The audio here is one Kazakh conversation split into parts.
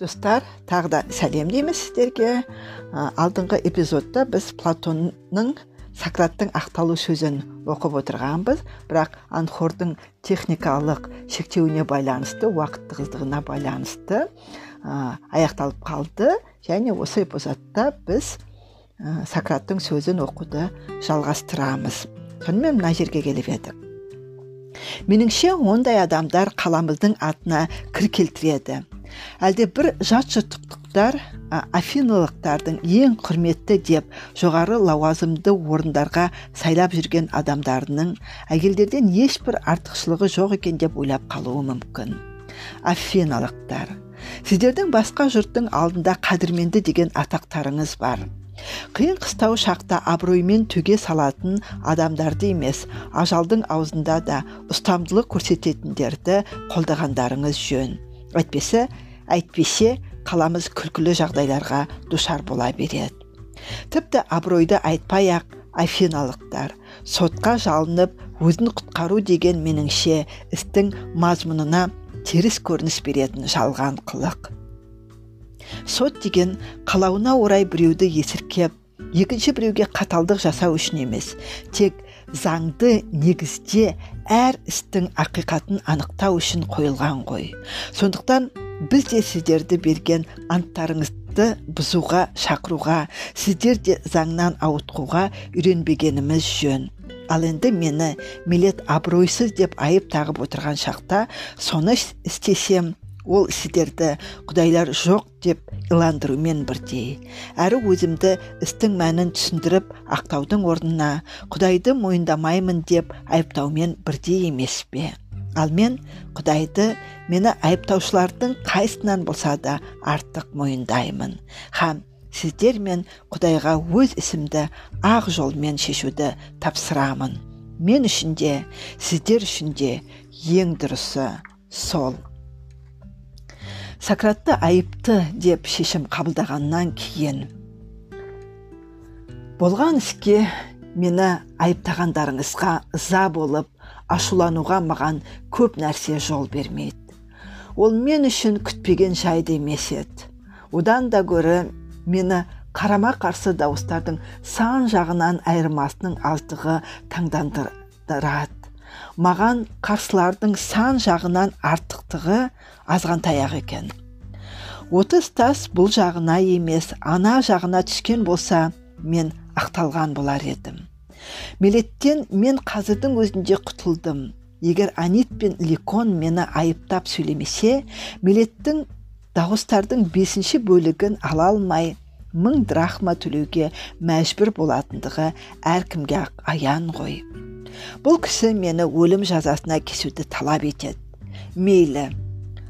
достар тағы да сәлем дейміз сіздерге. Алдыңғы эпизодта біз платонның сократтың ақталу сөзін оқып отырғанбыз. Бірақ анхордың техникалық шектеуіне байланысты уақыт тығыздығына байланысты ә, аяқталып қалды. Және осы эпизодта біз ә, сократтың сөзін оқуды жалғастырамыз. Сонымен мына жерге келіп едік. Меніңше ондай адамдар қаламыздың атына кір келтіреді. Әлде бір жат жұрттықтар афиналықтардың ең құрметті деп жоғары лауазымды орындарға сайлап жүрген адамдарының әйелдерден ешбір артықшылығы жоқ екен деп ойлап қалуы мүмкін. Афиналықтар. Сіздердің басқа жұрттың алдында қадірменді деген атақтарыңыз бар. Қиын қыстау шақта абыроймен төге салатын адамдарды емес ажалдың аузында да ұстамдылық көрсететіндерді қолдағандарыңыз жөн. Әйтпесе әйтпесе қаламыз күлкілі жағдайларға душар бола береді. Тіпті абыройды айтпай ақ афиналықтар сотқа жалынып өзін құтқару деген меніңше істің мазмұнына теріс көрініс беретін жалған қылық. Сот деген қалауына орай біреуді есіркеп екінші біреуге қаталдық жасау үшін емес тек заңды негізде әр істің ақиқатын анықтау үшін қойылған ғой. Сондықтан біз де сіздерді берген анттарыңызды бұзуға шақыруға сіздер де заңнан ауытқуға үйренбегеніміз жөн. Ал енді мені милет абыройсыз деп айып тағып отырған шақта соны істесем ол сіздерді құдайлар жоқ деп иландырумен бірдей. Әрі өзімді істің мәнін түсіндіріп ақтаудың орнына құдайды мойындамаймын деп айыптаумен бірдей емес пе? Ал мен құдайды мені айыптаушылардың қайсынан болса да артық мойындаймын. Һәм сіздер мен құдайға өз ісімді ақ жолмен шешуді тапсырамын. Мен үшін де сіздер үшін де ең дұрысы сол. Сократты айыпты деп шешім қабылдағаннан кейін болған іске мені айыптағандарыңызға ыза болып ашулануға маған көп нәрсе жол бермейді. Ол мен үшін күтпеген жайды емес еді. Одан да гөрі мені қарама қарсы дауыстардың сан жағынан айырмасының аздығы таңдандырады. Маған қарсылардың сан жағынан артықтығы азғантаяқ екен. Отыз тас бұл жағына емес ана жағына түскен болса мен ақталған болар едім. Мелеттен мен қазірдің өзінде құтылдым. Егер анит пен ликон мені айыптап сөйлемесе мелеттің дауыстардың бесінші бөлігін ала алмай мың драхма төлеуге мәжбүр болатындығы әркімге аян ғой. Бұл кісі мені өлім жазасына кесуді талап етеді. Мейлі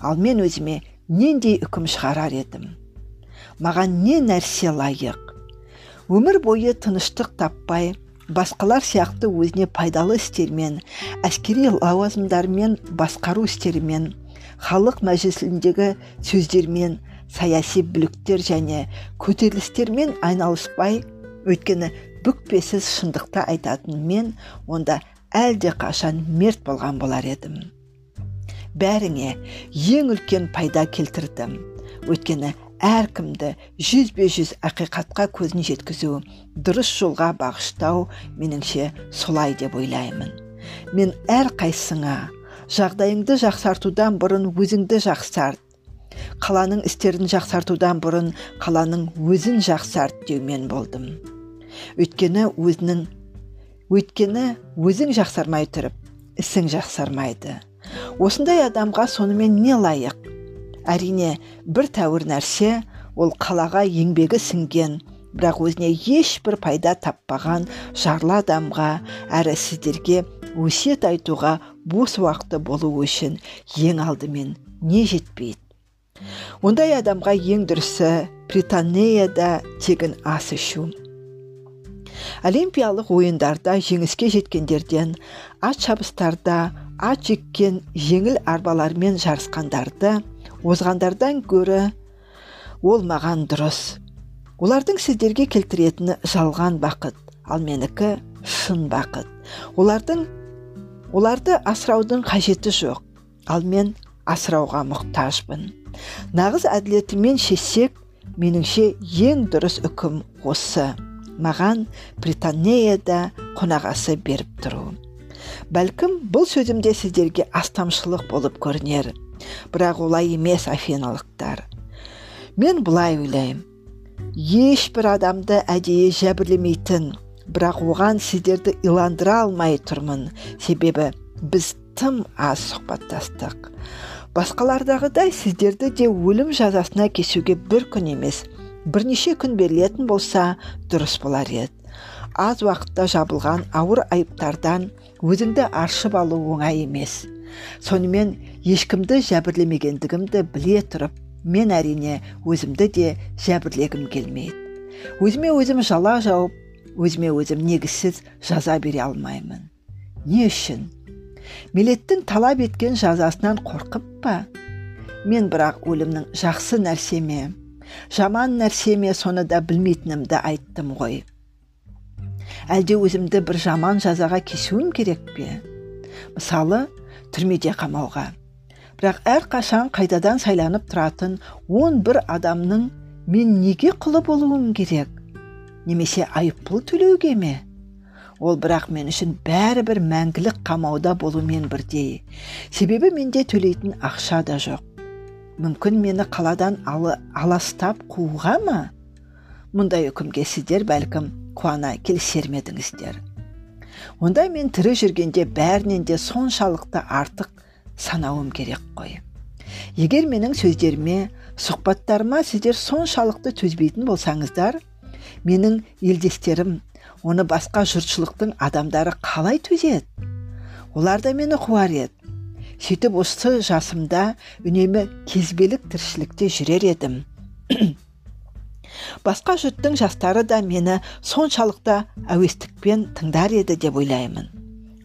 ал мен өзіме нендей үкім шығарар едім? Маған не нәрсе лайық? Өмір бойы тыныштық таппай басқалар сияқты өзіне пайдалы істермен әскери лауазымдармен басқару істерімен халық мәжілісіндегі сөздермен саяси бүліктер және көтерілістермен айналыспай өйткені бүкпесіз шындықты айтатын мен онда әлде қашан мерт болған болар едім. Бәріңе ең үлкен пайда келтірдім. Өйткені әркімді жүзбе жүз ақиқатқа көзін жеткізу дұрыс жолға бағыштау меніңше солай деп ойлаймын. Мен әр қайсыңа жағдайыңды жақсартудан бұрын өзіңді жақсарт қаланың істерін жақсартудан бұрын қаланың өзін жақсарт деумен болдым. Өйткені өзінің өйткені өзің жақсармай тұрып ісің жақсармайды. Осындай адамға сонымен не лайық? Әрине бір тәуір нәрсе ол қалаға еңбегі сіңген. Бірақ өзіне ешбір пайда таппаған жарлы адамға әрі сіздерге өсиет айтуға бос уақыты болу үшін ең алдымен не жетпейді? Ондай адамға ең дұрысы британияда тегін ас ішу. Олимпиялық ойындарда жеңіске жеткендерден ат шабыстарда ат жеккен жеңіл арбалармен жарысқандарды озғандардан гөрі ол маған дұрыс. Олардың сіздерге келтіретіні жалған бақыт ал менікі шын бақыт. Олардың оларды асыраудың қажеті жоқ ал мен асырауға мұқтажбын. Нағыз әділетімен шешсек меніңше ең дұрыс үкім осы. Маған британияда қонағасы беріп тұру. Бәлкім бұл сөзімде сіздерге астамшылық болып көрінер. Бірақ олай емес афиналықтар. Мен былай ойлаймын ешбір адамды әдейі жәбірлемейтін бірақ оған сіздерді иландыра алмай тұрмын. Себебі біз тым аз сұхбаттастық. Басқалардағыдай сіздерді де өлім жазасына кесуге бір күн емес бірнеше күн берілетін болса дұрыс болар еді. Аз уақытта жабылған ауыр айыптардан өзіңді аршып алу оңай емес. Сонымен ешкімді жәбірлемегендігімді біле тұрып мен әрине өзімді де жәбірлегім келмейді. Өзіме өзім жала жауып өзіме өзім негізсіз жаза бере алмаймын. Не үшін? Милеттің талап еткен жазасынан қорқып па? Мен бірақ өлімнің жақсы нәрсе ме? Жаман нәрсе ме соны да білмейтінімді айттым ғой. Әлде өзімді бір жаман жазаға кесуім керек пе? Мысалы түрмеде қамауға бірақ әр қашан қайтадан сайланып тұратын он бір адамның мен неге құлы болуым керек? немесе айыппұл төлеуге ме? Ол бірақ мен үшін бәрібір мәңгілік қамауда болумен бірдей. Себебі менде төлейтін ақша да жоқ. Мүмкін мені қаладан алы, аластап қууға ма? Мұндай үкімге сіздер бәлкім қуана келісер ме едіңіздер. Онда мен тірі жүргенде бәрінен де соншалықты артық санауым керек қой. Егер менің сөздеріме сұхбаттарыма сіздер соншалықты төзбейтін болсаңыздар менің елдестерім оны басқа жұртшылықтың адамдары қалай төзеді? Олар да мені қуар еді. Сөйтіп осы жасымда үнемі кезбелік тіршілікте жүрер едім. Басқа жұрттың жастары да мені соншалықты әуестікпен тыңдар еді деп ойлаймын.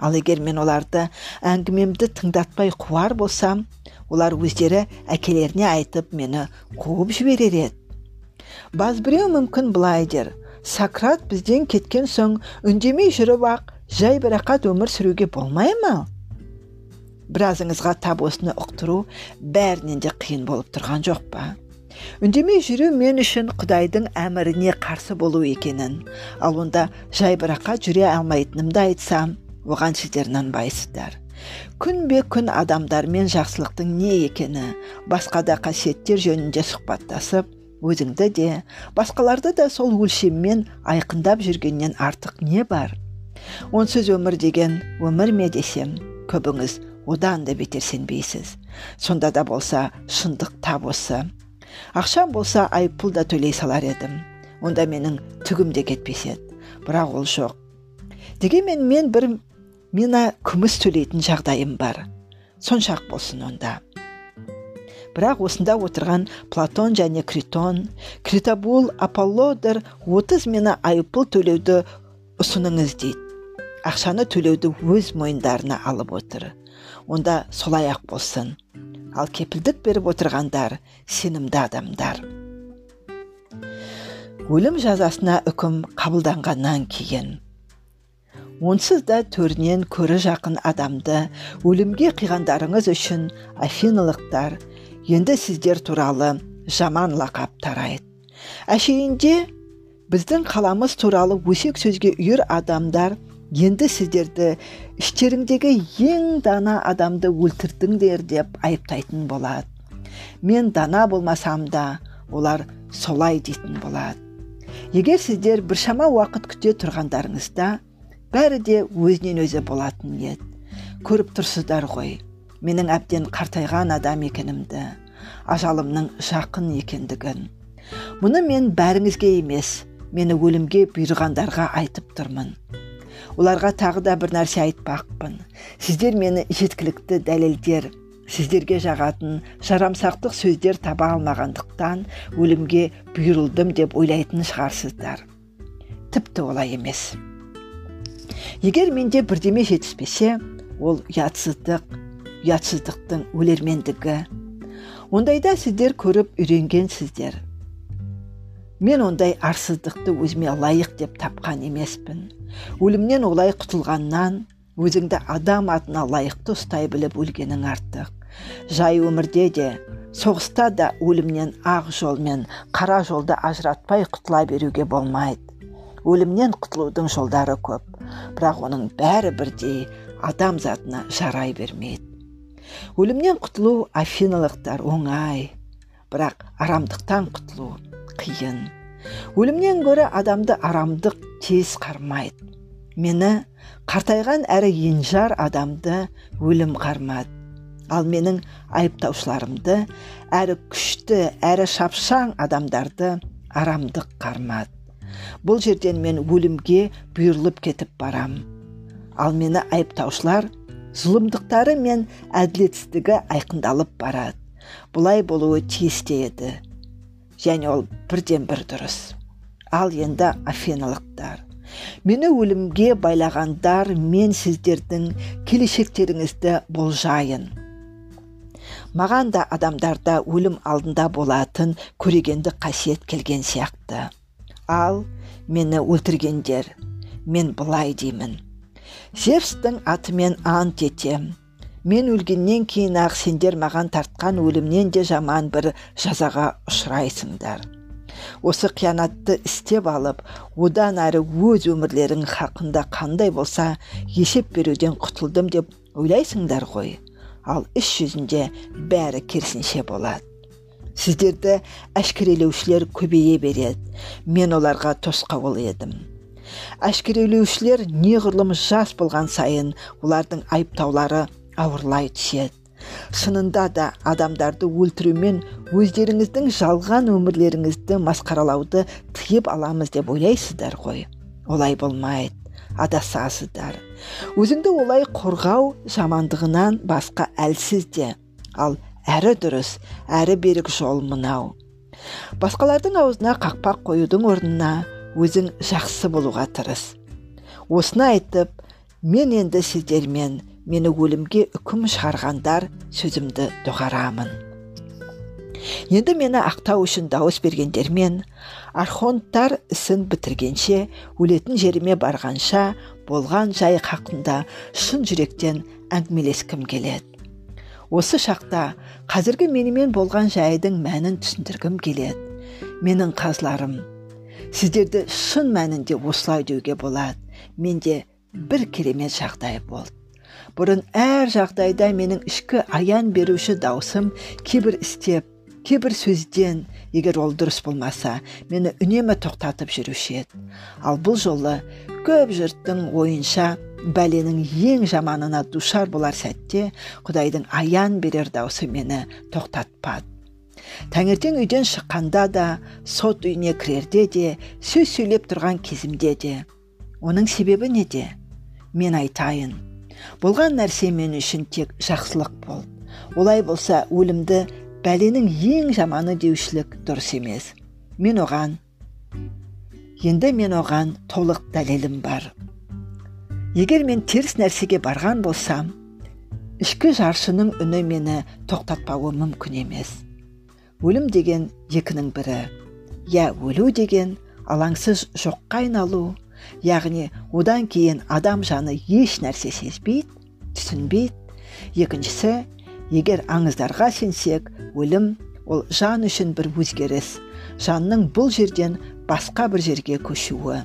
Ал егер мен оларды әңгімемді тыңдатпай қуар болсам олар өздері әкелеріне айтып мені қуып жіберер еді. Біреу мүмкін былай дер. Сократ бізден кеткен соң үндемей жүріп ақ жай бірақат өмір сүруге болмай ма? Біразыңызға тап осыны ұқтыру бәрінен де қиын болып тұрған жоқ па? Үндемей жүру мен үшін құдайдың әміріне қарсы болу екенін. Ал онда жай бірақат жүре алмайтынымды айтсам оған сіздер нанбайсыздар күнбе күн адамдармен жақсылықтың не екені басқа да қасиеттер жөнінде сұхбаттасып өзіңді де басқаларды да сол өлшеммен айқындап жүргеннен артық не бар? Онсыз өмір деген өмір ме десем көбіңіз одан да бетер сенбейсіз. Сонда да болса шындық тап осы. Ақшам болса айыппұл да төлей салар едім. Онда менің түгім де кетпес еді бірақ ол жоқ. Дегенмен мен бір мина күміс төлейтін жағдайым бар. Сонша болсын онда. Бірақ осында отырған платон және критон критобул аполлодор отыз мені айыппұл төлеуді ұсыныңыз дейді. Ақшаны төлеуді өз мойындарына алып отыр. Онда солай ақ болсын. Ал кепілдік беріп отырғандар сенімді адамдар. Өлім жазасына үкім қабылданғаннан кейін. Онсыз да төрінен көрі жақын адамды өлімге қиғандарыңыз үшін афиналықтар енді сіздер туралы жаман лақап тарайды әшейінде біздің қаламыз туралы өсек сөзге үйір адамдар енді сіздерді іштеріңдегі ең дана адамды өлтірдіңдер деп айыптайтын болады мен дана болмасам да олар солай дейтін болады егер сіздер біршама уақыт күте тұрғандарыңызда бәрі де өзінен өзі болатын еді көріп тұрсыздар ғой менің әбден қартайған адам екенімді ажалымның жақын екендігін. Мұны мен бәріңізге емес мені өлімге бұйырғандарға айтып тұрмын. Оларға тағы да бір нәрсе айтпақпын сіздер мені жеткілікті дәлелдер сіздерге жағатын жарамсақтық сөздер таба алмағандықтан өлімге бұйырылдым деп ойлайтын шығарсыздар тіпті олай емес егер менде бірдеме жетіспесе ол ұятсыздық ұятсыздықтың өлермендігі ондайда сіздер көріп үйренгенсіздер мен ондай арсыздықты өзіме лайық деп тапқан емеспін. Өлімнен олай құтылғаннан өзіңді адам атына лайықты ұстай біліп өлгенің артық. Жай өмірде де соғыста да өлімнен ақ жол мен қара жолды ажыратпай құтыла беруге болмайды. Өлімнен құтылудың жолдары көп бірақ оның бәрі бірдей адам затына жарай бермейді. Өлімнен құтылу афиналықтар оңай бірақ арамдықтан құтылу қиын. Өлімнен гөрі адамды арамдық тез қармайды. Мені қартайған әрі енжар адамды өлім қармады. Ал менің айыптаушыларымды әрі күшті әрі шапшаң адамдарды арамдық қармады. Бұл жерден мен өлімге бұйырылып кетіп барам. Ал мені айыптаушылар зұлымдықтары мен әділетсіздігі айқындалып барады. Бұлай болуы тиіс еді және ол бірден бір дұрыс. Ал енді афиналықтар. Мені өлімге байлағандар мен сіздердің келешектеріңізді болжайын. Маған да адамдарда өлім алдында болатын көрегенді қасиет келген сияқты. Ал мені өлтіргендер мен былай деймін. Зевстің атымен ант етем. Мен өлгеннен кейін ақ сендер маған тартқан өлімнен де жаман бір жазаға ұшырайсыңдар. Осы қиянатты істеп алып одан әрі өз өмірлерің хақында қандай болса есеп беруден құтылдым деп ойлайсыңдар ғой. Ал іс жүзінде бәрі керісінше болады. Сіздерді әшкерелеушілер көбейе береді. Мен оларға тосқауыл едім. Әшкерелеушілер неғұрлым жас болған сайын олардың айыптаулары ауырлай түседі. Шынында да адамдарды өлтірумен өздеріңіздің жалған өмірлеріңізді масқаралауды тыйып аламыз деп ойлайсыздар ғой. Олай болмайды адасасыздар. Өзіңді олай қорғау жамандығынан басқа әлсіз де. Ал әрі дұрыс әрі берік жол мынау. Басқалардың аузына қақпақ қоюдың орнына өзің жақсы болуға тырыс. Осыны айтып мен енді сіздермен мені өлімге үкім шығарғандар сөзімді доғарамын. Енді мені ақтау үшін дауыс бергендермен архонттар ісін бітіргенше өлетін жеріме барғанша болған жай хақында шын жүректен әңгімелескім келеді. Осы шақта қазіргі менімен болған жайдың мәнін түсіндіргім келеді. Менің қазларым сіздерді шын мәнінде осылай деуге болады. Менде бір керемет жағдай болды. Бұрын әр жағдайда менің ішкі аян беруші даусым кейбір істеп кейбір сөзден егер ол дұрыс болмаса мені үнемі тоқтатып жүруші еді. Ал бұл жолы көп жұрттың ойынша бәленің ең жаманына душар болар сәтте құдайдың аян берер даусы мені тоқтатпады. Таңертең үйден шыққанда да сот үйіне кірерде де сөз сөйлеп тұрған кезімде де. Оның себебі неде? Мен айтайын. Болған нәрсе мен үшін тек жақсылық болды олай болса өлімді бәленің ең жаманы деушілік дұрыс емес. Мен оған енді мен оған толық дәлелім бар. Егер мен теріс нәрсеге барған болсам ішкі жаршының үні мені тоқтатпауы мүмкін емес. Өлім деген екінің бірі. Я өлу деген алаңсыз жоққа айналу яғни одан кейін адам жаны еш нәрсе сезбейді түсінбейді екіншісі егер аңыздарға сенсек өлім ол жан үшін бір өзгеріс. Жанның бұл жерден басқа бір жерге көшуі.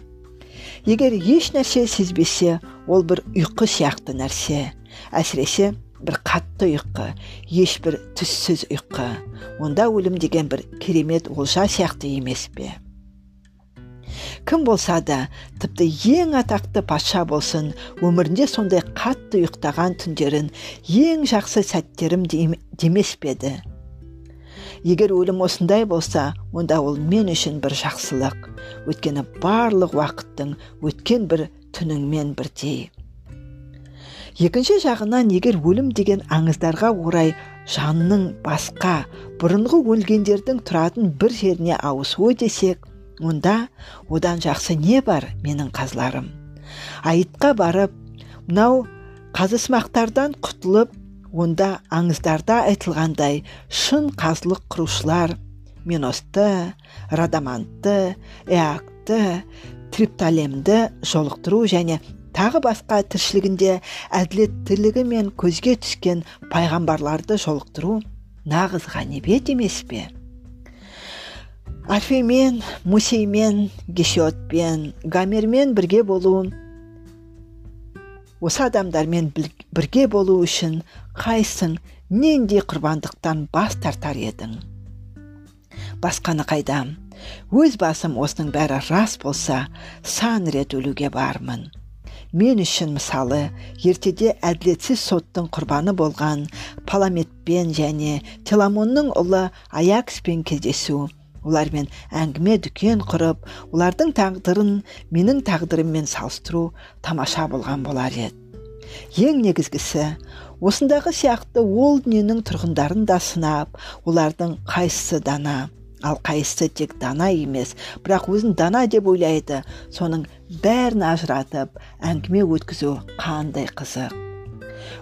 Егер еш нәрсе сезбесе ол бір ұйқы сияқты нәрсе. Әсіресе бір қатты ұйқы ешбір түссіз ұйқы. Онда өлім деген бір керемет олжа сияқты емес пе? Кім болса да тіпті ең атақты патша болсын өмірінде сондай қатты ұйықтаған түндерін ең жақсы сәттерім демес пе еді? Егер өлім осындай болса онда ол мен үшін бір жақсылық өйткені барлық уақыттың өткен бір түніңмен бірдей. Екінші жағынан егер өлім деген аңыздарға орай жанның басқа бұрынғы өлгендердің тұратын бір жеріне ауысуы десек онда одан жақсы не бар менің қазларым айытқа барып мынау қазысымақтардан құтылып онда аңыздарда айтылғандай шын қазылық құрушылар. Меносты радамантты эакты трипталемді жолықтыру және тағы басқа тіршілігінде әділеттілігі мен көзге түскен пайғамбарларды жолықтыру нағыз ғанибет емес пе? Альфеймен мусеймен гесиотпен гомермен бірге болу осы адамдармен бірге болу үшін қайсың нендей құрбандықтан бас тартар едің? Басқаны қайдам? Өз басым осының бәрі рас болса сан рет өлуге бармын. Мен үшін мысалы ертеде әділетсіз соттың құрбаны болған паламетпен және теламонның ұлы аякспен кездесу олармен әңгіме дүкен құрып олардың тағдырын менің тағдырыммен салыстыру тамаша болған болар еді. Ең негізгісі осындағы сияқты ол дүниенің тұрғындарын да сынап олардың қайсысы дана ал қайсысы тек дана емес бірақ өзін дана деп ойлайды. Соның бәрін ажыратып әңгіме өткізу қандай қызық.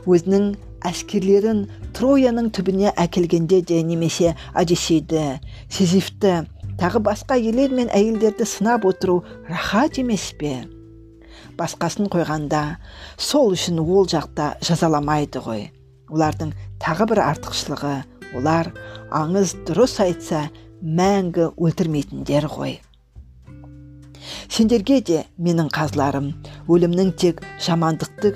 Өзінің әскерлерін трояның түбіне әкелгенде де немесе одиссейді сизифті тағы басқа ерлер мен әйелдерді сынап отыру рахат емес пе? Басқасын қойғанда сол үшін ол жақта жазаламайды ғой. Олардың тағы бір артықшылығы олар аңыз дұрыс айтса мәңгі өлтірмейтіндер ғой. Сендерге де менің қазыларым өлімнің тек жамандықты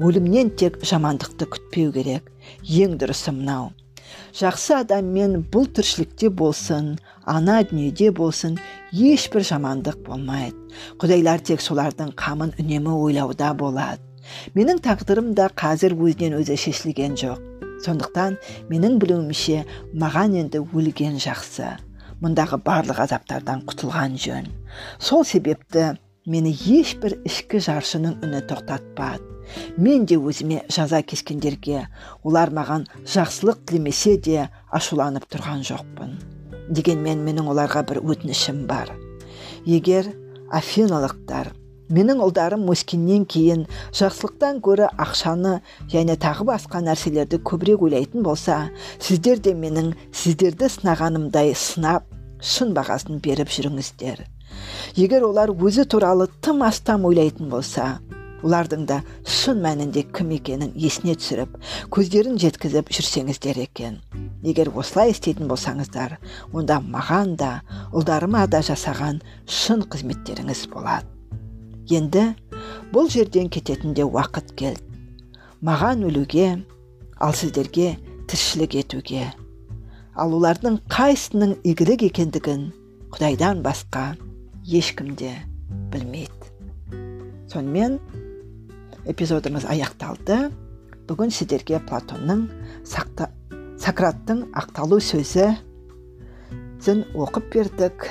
өлімнен тек жамандықты күтпеу керек. Ең дұрысы мынау. Жақсы адаммен бұл тіршілікте болсын ана дүниеде болсын ешбір жамандық болмайды. Құдайлар тек солардың қамын үнемі ойлауда болады. Менің тағдырым да қазір өзінен өзі шешілген жоқ. Сондықтан менің білуімше маған енді өлген жақсы. Мұндағы барлық азаптардан құтылған жөн. Сол себепті мені ешбір ішкі жаршының үні тоқтатпады мен де өзіме жаза кескендерге олар маған жақсылық тілемесе де ашуланып тұрған жоқпын. Дегенмен менің оларға бір өтінішім бар. Егер афиналықтар менің ұлдарым өскеннен кейін жақсылықтан гөрі ақшаны және тағы басқа нәрселерді көбірек ойлайтын болса сіздер де менің сіздерді сынағанымдай сынап шын бағасын беріп жүріңіздер. Егер олар өзі туралы тым астам ойлайтын болса олардың да шын мәнінде кім екенін есіне түсіріп көздерін жеткізіп жүрсеңіздер екен. Егер осылай істейтін болсаңыздар онда маған да ұлдарыма да жасаған шын қызметтеріңіз болады. Енді бұл жерден кететін де уақыт келді. Маған өлуге ал сіздерге тіршілік етуге. Ал олардың қайсының игілік екендігін құдайдан басқа ешкім де білмейді. Сонымен эпизодымыз аяқталды. Бүгін сіздерге платонның сақта, сократтың ақталу сөзі оқып бердік.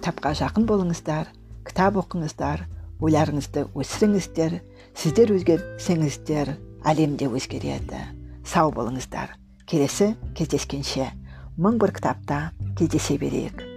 Кітапқа жақын болыңыздар кітап оқыңыздар ойларыңызды өсіріңіздер сіздер өзгерсеңіздер әлем де өзгереді. Сау болыңыздар. Келесі кездескенше мың бір кітапта кездесе берейік.